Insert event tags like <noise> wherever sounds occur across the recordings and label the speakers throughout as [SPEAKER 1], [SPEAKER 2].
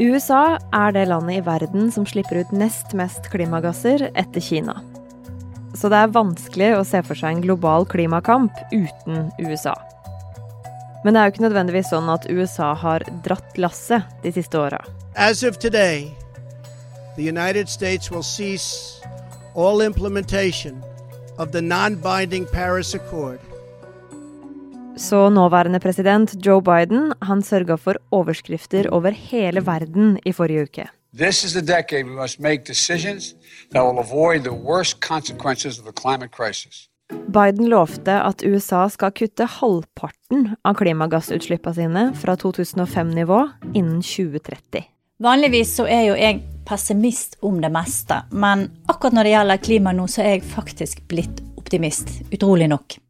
[SPEAKER 1] USA er det landet i verden som slipper ut nest mest klimagasser etter Kina. Så det er vanskelig å se for seg en global klimakamp uten USA. Men det er jo ikke nødvendigvis sånn at USA har dratt lasset de siste åra.
[SPEAKER 2] As of today, the United States will cease all implementation of the non-binding Paris Accord.
[SPEAKER 1] Så nåværende president Joe Biden han sørga for overskrifter over hele verden i forrige uke.
[SPEAKER 3] This is the decade we must make decisions that will avoid the worst consequences of the climate crisis.
[SPEAKER 1] Biden lovte at USA skal kutte halvparten av klimagassutslippene sine fra 2005-nivå innen 2030.
[SPEAKER 4] Vanligvis så er jo jeg pessimist om det meste, men akkurat når det gjelder klima nå, så er jeg faktisk blitt optimist. Utrolig nok.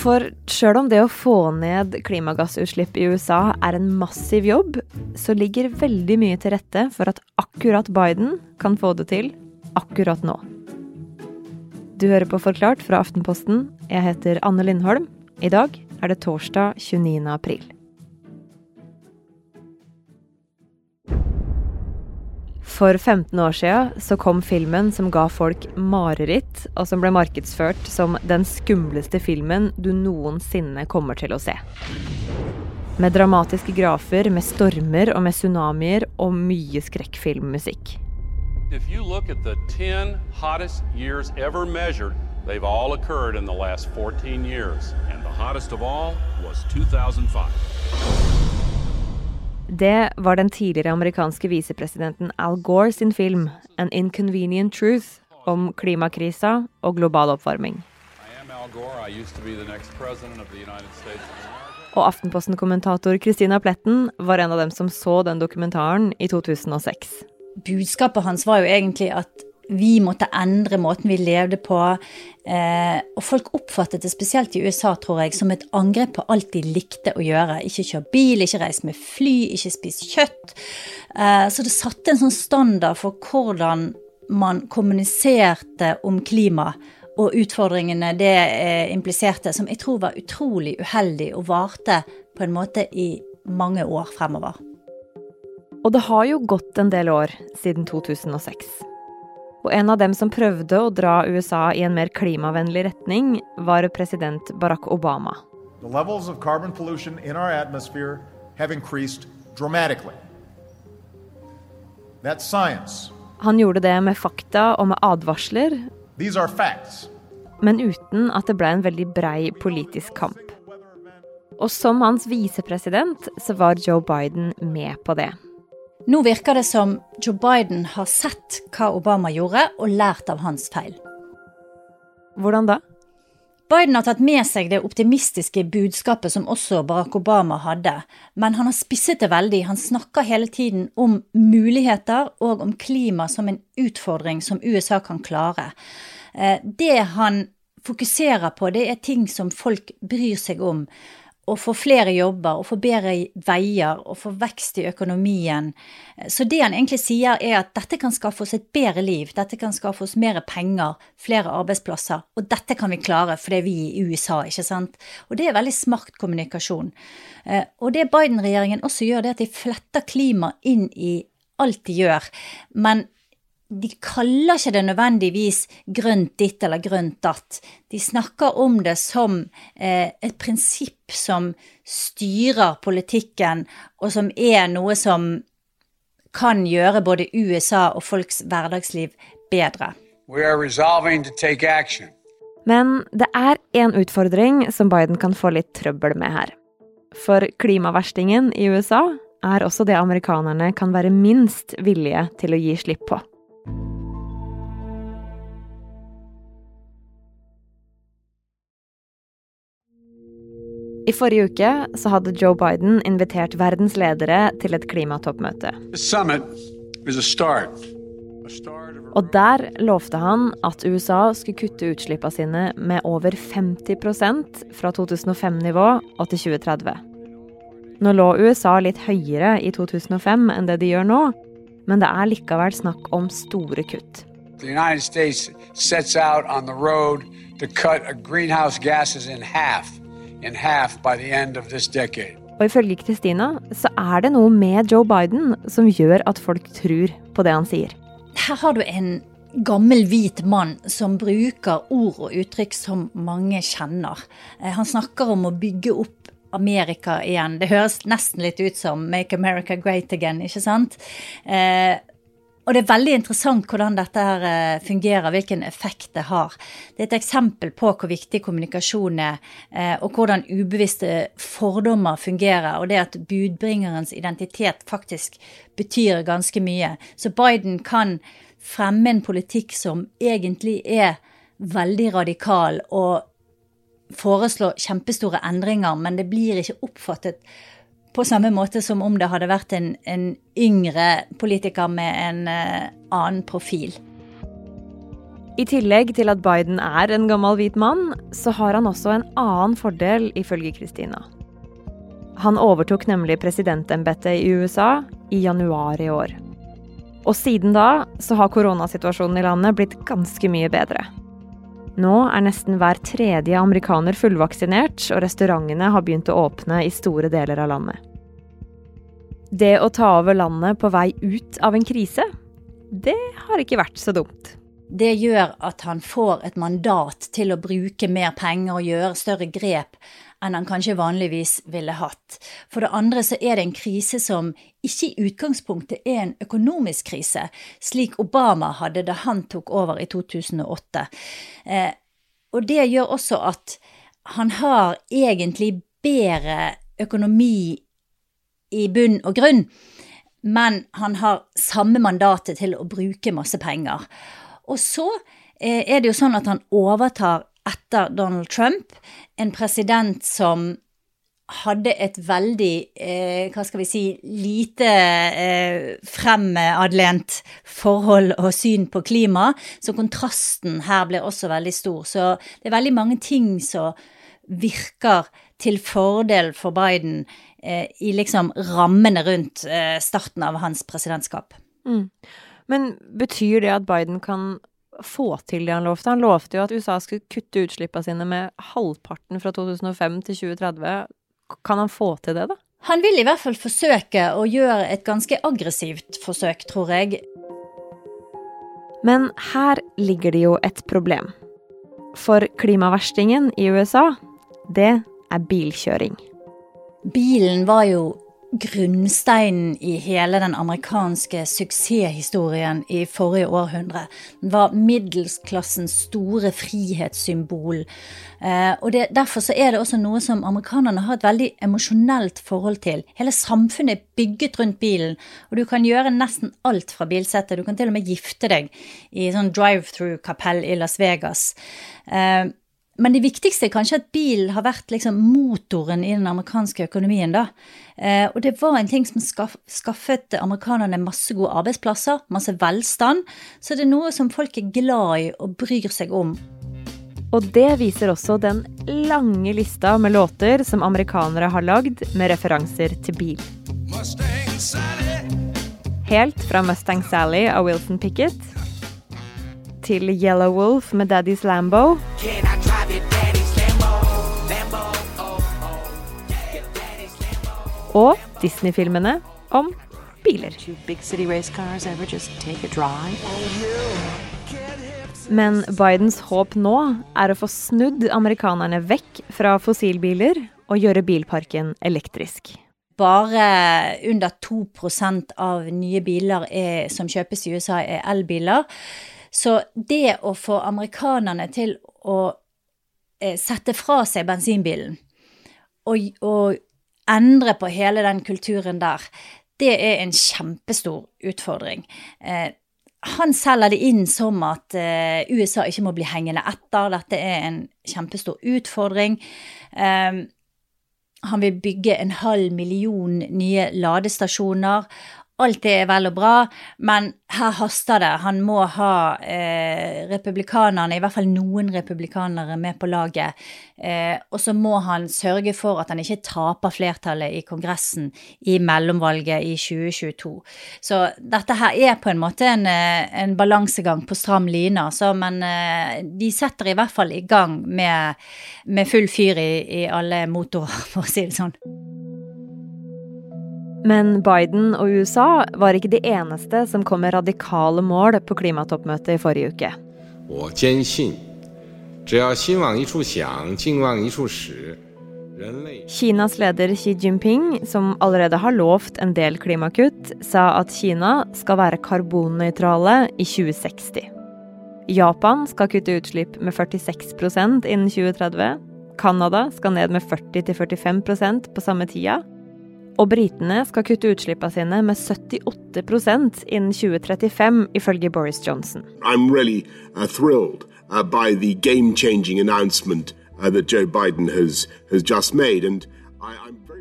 [SPEAKER 1] For sjøl om det å få ned klimagassutslipp i USA er en massiv jobb, så ligger veldig mye til rette for at akkurat Biden kan få det til akkurat nå. Du hører på Forklart fra Aftenposten. Jeg heter Anne Lindholm. I dag er det torsdag 29. april. For 15 år siden så kom filmen som ga folk mareritt, og som ble markedsført som den skumleste filmen du noensinne kommer til å se. Med dramatiske grafer, med stormer og med tsunamier og mye skrekkfilmmusikk.
[SPEAKER 5] If you look at the 10 hottest years ever measured, they've all occurred in the last 14 years. And the hottest of all was 2005.
[SPEAKER 1] Det var den tidligere amerikanske visepresidenten Al Gore sin film 'An Inconvenient Truth' om klimakrisa og global oppvarming. Og Aftenposten-kommentator Christina Pletten var en av dem som så den dokumentaren i 2006.
[SPEAKER 4] Budskapet hans var jo egentlig at vi måtte endre måten vi levde på. Eh, og folk oppfattet det spesielt i USA, tror jeg, som et angrep på alt de likte å gjøre. Ikke kjøre bil, ikke reise med fly, ikke spise kjøtt. Eh, så det satte en sånn standard for hvordan man kommuniserte om klima og utfordringene det eh, impliserte, som jeg tror var utrolig uheldig og varte på en måte i mange år fremover.
[SPEAKER 1] Og det har jo gått en del år siden 2006. Og en av dem som prøvde å dra USA i en mer klimavennlig retning, var president Barack Obama.
[SPEAKER 6] The levels of carbon pollution in our atmosphere have increased dramatically. That's science.
[SPEAKER 1] Han gjorde det med fakta og med advarsler,
[SPEAKER 6] These are facts.
[SPEAKER 1] men uten at det ble en veldig brei politisk kamp. Og som hans visepresident så var Joe Biden med på det.
[SPEAKER 4] Nå virker det som Joe Biden har sett hva Obama gjorde, og lært av hans feil.
[SPEAKER 1] Hvordan da?
[SPEAKER 4] Biden har tatt med seg det optimistiske budskapet som også Barack Obama hadde, men han har spisset det veldig. Han snakker hele tiden om muligheter og om klima som en utfordring som USA kan klare. Eh, Det han fokuserer på, det er ting som folk bryr seg om. Å få flere jobber, å få bedre veier, å få vekst i økonomien. Så det han egentlig sier er at dette kan skaffe oss et bedre liv, dette kan skaffe oss mer penger, flere arbeidsplasser, og dette kan vi klare fordi vi er i USA, ikke sant. Og det er veldig smart kommunikasjon. Eh, Og det Biden-regjeringen også gjør, det er at de fletter klima inn i alt de gjør. Men de kaller ikke det nødvendigvis grønt ditt eller grønt datt. De snakker om det som eh, et prinsipp som styrer politikken, og som er noe som kan gjøre både USA og folks hverdagsliv bedre.
[SPEAKER 1] Men det er én utfordring som Biden kan få litt trøbbel med her. For klimaverstingen i USA er også det amerikanerne kan være minst villige til å gi slipp på. I forrige uke så hadde Joe Biden invitert verdens ledere til et klimatoppmøte. Og der lovte han at USA skulle kutte utslippene sine med over 50% fra 2005-nivå og til 2030. Nå lå USA litt høyere i 2005 enn det de gjør nå, men det er likevel snakk om store kutt.
[SPEAKER 3] The United States sets out on the road to cut greenhouse gases in half, in half by the end of this decade.
[SPEAKER 1] Og ifølge Kristina så er det noe med Joe Biden som gjør at folk tror på det han sier.
[SPEAKER 4] Her har du en gammel hvit mann som bruker ord og uttrykk som mange kjenner. Eh, han snakker om å bygge opp Amerika igjen. Det høres nesten litt ut som 'Make America Great Again', ikke sant? Eh, og det er veldig interessant hvordan dette her eh, fungerer, hvilken effekt det har. Det er et eksempel på hvor viktig kommunikasjon er, eh, og hvordan ubevisste fordommer fungerer. Og det at budbringerens identitet faktisk betyr ganske mye. Så Biden kan fremme en politikk som egentlig er veldig radikal og foreslå kjempestore endringer, men det blir ikke oppfattet på samme måte som om det hadde vært en, en yngre politiker med en uh, annen profil.
[SPEAKER 1] I tillegg til at Biden er en gammel hvit mann, så har han også en annen fordel, ifølge Christina. Han overtok nemlig presidentembetet i USA i januar i år. Og siden da så har koronasituasjonen i landet blitt ganske mye bedre. Nå er nesten hver tredje amerikaner fullvaksinert, og restaurantene har begynt å åpne i store deler av landet. Det å ta over landet på vei ut av en krise, det har ikke vært så dumt.
[SPEAKER 4] Det gjør at han får et mandat til å bruke mer penger og gjøre større grep enn han kanskje vanligvis ville hatt. For det andre så er det en krise som ikke i utgangspunktet er en økonomisk krise, slik Obama hadde da han tok over i 2008. Eh, og det gjør også at han har egentlig bedre økonomi i bunn og grunn, men han har samme mandatet til å bruke masse penger. Og så eh, er det jo sånn at han overtar etter Donald Trump, en president som hadde et veldig, eh, hva skal vi si, lite eh, fremadlent forhold og syn på klima. Så kontrasten her blir også veldig stor. Så det er veldig mange ting som virker til fordel for Biden eh, i liksom rammene rundt eh, starten av hans presidentskap. Mm.
[SPEAKER 1] Men betyr det at Biden kan få til det han lovte. Han lovte jo at USA skulle kutte utslippene sine med halvparten fra 2005 til 2030. Kan han få til det, da?
[SPEAKER 4] Han vil i hvert fall forsøke å gjøre et ganske aggressivt forsøk, tror jeg.
[SPEAKER 1] Men her ligger det jo et problem. For klimaverstingen i USA, det er bilkjøring.
[SPEAKER 4] Bilen var jo grunnsteinen i hele den amerikanske suksesshistorien i forrige århundre. Den var middelsklassens store frihetssymbol. Eh, og det, Derfor så er det også noe som amerikanerne har et veldig emosjonelt forhold til. Hele samfunnet er bygget rundt bilen, og du kan gjøre nesten alt fra bilsettet. Du kan til og med gifte deg i sånn drive-through-kapell i Las Vegas. Men det viktigste er kanskje at bil har vært liksom motoren i den amerikanske økonomien. da. Eh, og det var en ting som skaff, skaffet amerikanerne masse gode arbeidsplasser, masse velstand. Så det er noe som folk er glad i og bryr seg om.
[SPEAKER 1] Og det viser også den lange lista med låter som amerikanere har lagd med referanser til bil. Helt fra Mustang Sally av Wilson Pickett til Yellow Wolf med Daddy's Lambo. Og Disney-filmene om biler. Men Bidens håp nå er å få snudd amerikanerne vekk fra fossilbiler og gjøre bilparken elektrisk.
[SPEAKER 4] Bare under 2% av nye biler er, som kjøpes i USA, er elbiler. Så det å få amerikanerne til å eh, sette fra seg bensinbilen og, og, endre på hele den kulturen der, det er en kjempestor utfordring. Eh, han selger det inn som at eh, USA ikke må bli hengende etter. Dette er en kjempestor utfordring. Eh, han vil bygge en halv million nye ladestasjoner. Alt er vel og bra, men her haster det. Han må ha eh, republikanerne, i hvert fall noen republikanere, med på laget. Eh, og så må han sørge for at han ikke taper flertallet i Kongressen i mellomvalget i 2022. Så dette her er på en måte en, eh, en balansegang på stram line, altså. Men eh, de setter i hvert fall i gang med, med full fyr i, i alle motorer, <laughs> for å si det sånn.
[SPEAKER 1] Men Biden og USA var ikke de eneste som kom med radikale mål på klimatoppmøtet i forrige uke. Kinas leder Xi Jinping, som allerede har lovt en del klimakutt, sa at Kina skal være karbonnøytrale i 2060. Japan skal kutte utslipp med 46% innen 2030. Canada skal ned med 40-45% på samme tida. Og britene skal kutte utslippene sine med 78% innen 2035, ifølge Boris Johnson.
[SPEAKER 7] I'm really uh, thrilled uh, by the game-changing announcement uh, that Joe Biden has, has just made. And.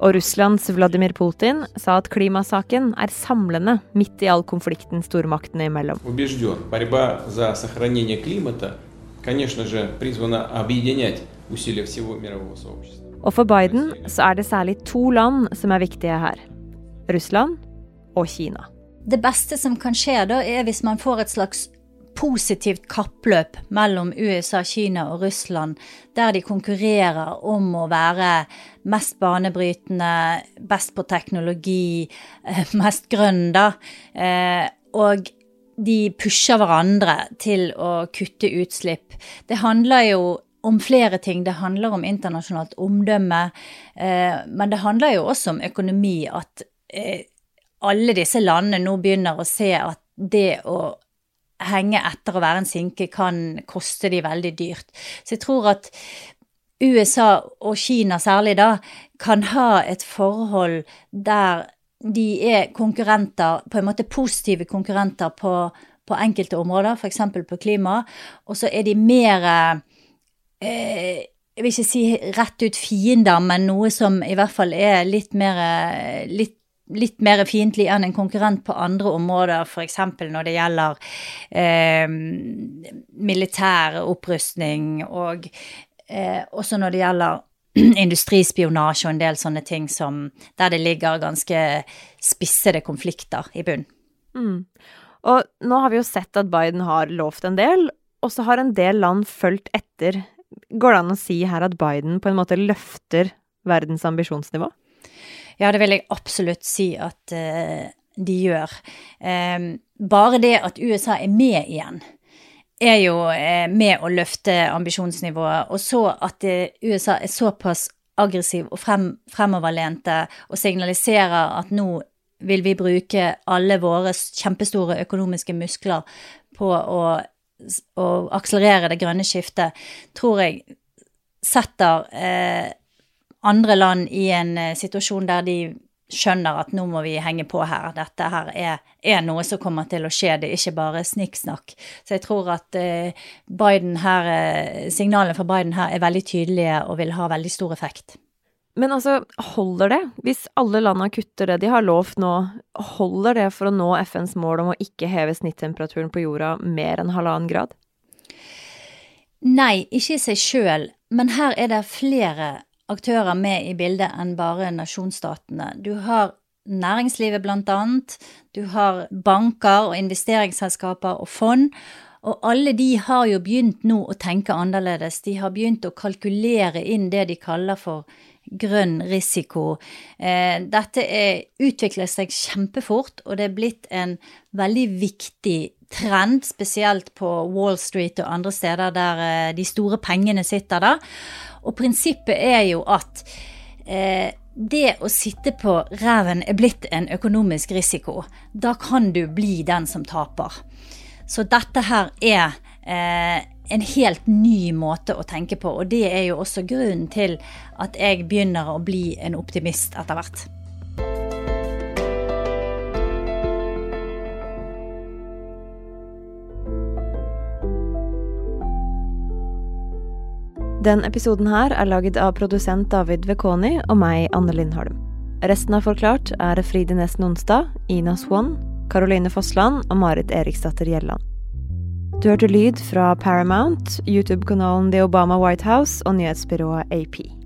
[SPEAKER 1] Og Russlands Vladimir Putin sa at klimasaken er samlende midt i all konflikten stormaktene imellom. Og for Biden så er det særlig to land som er viktige her. Russland og Kina.
[SPEAKER 4] Det beste som kan skje da, er hvis man får et slags positivt kappløp mellom USA, Kina og Russland, der de konkurrerer om å være mest banebrytende, best på teknologi, eh, mest grønn, da. Eh, og de pusher hverandre til å kutte utslipp. Det handler jo om flere ting. Det handler om internasjonalt omdømme, eh, men det handler jo også om økonomi. At eh, alle disse landene nå begynner å se at det å henge etter å være en sinke kan koste de veldig dyrt. Så jeg tror at USA og Kina særlig da kan ha et forhold der de er konkurrenter, på en måte positive konkurrenter på, på enkelte områder, f.eks. på klima, og så er de mer eh, Jeg vil ikke si rett ut fiender, men noe som i hvert fall er litt mer, litt, litt mer fiendtlig enn en konkurrent på andre områder, f.eks. når det gjelder eh, militær opprustning, og eh, også når det gjelder <clears throat> industrispionasje og en del sånne ting som, der det ligger ganske spissede konflikter i bunn.
[SPEAKER 1] Mm. Og nå har vi jo sett at Biden har lovt en del, og så har en del land fulgt etter. Går det an å si her at Biden på en måte løfter verdens ambisjonsnivå?
[SPEAKER 4] Ja, det vil jeg absolutt si at uh, de gjør. Um, bare det at USA er med igjen, er jo uh, med å løfte ambisjonsnivået. Og så at uh, USA er såpass aggressiv og frem, fremoverlente og signaliserer at nå vil vi bruke alle våre kjempestore økonomiske muskler på å, å akselerere det grønne skiftet, tror jeg setter eh, andre land i en eh, situasjon der de skjønner at nå må vi henge på her. Dette her er, er noe som kommer til å skje, det er ikke bare snikksnakk. Så jeg tror at eh, Biden her, eh, signalene fra Biden her er veldig tydelige og vil ha veldig stor effekt.
[SPEAKER 1] Men altså, holder det? Hvis alle landa kutter det de har lovt nå, holder det for å nå FNs mål om å ikke heve snittemperaturen på jorda mer enn halvannen grad?
[SPEAKER 4] Nei, ikke i seg sjøl, men her er det flere aktører med i bildet enn bare nasjonsstatene. Du har næringslivet blant annet, du har banker og investeringsselskaper og fond. Og alle de har jo begynt nå å tenke annerledes. De har begynt å kalkulere inn det de kaller for grønn risiko. Eh, dette er, utvikler seg kjempefort, og det er blitt en veldig viktig trend, spesielt på Wall Street og andre steder der eh, de store pengene sitter da. Og prinsippet er jo at eh, det å sitte på ræven er blitt en økonomisk risiko. Da kan du bli den som taper. Så dette her er eh, en helt ny måte å tenke på, og det er jo også grunnen til at jeg begynner å bli en optimist etter hvert.
[SPEAKER 1] Den episoden her er laget av produsent David Vekoni og meg, Anne Lindholm. Resten av Forklart er Fride Nesten Onsdag, Ina Swan, Caroline Fossland og Marit Eriksdatter Gjelland. Du hørte lyd fra Paramount, YouTube-kanalen The Obama White House og nyhetsbyrået AP.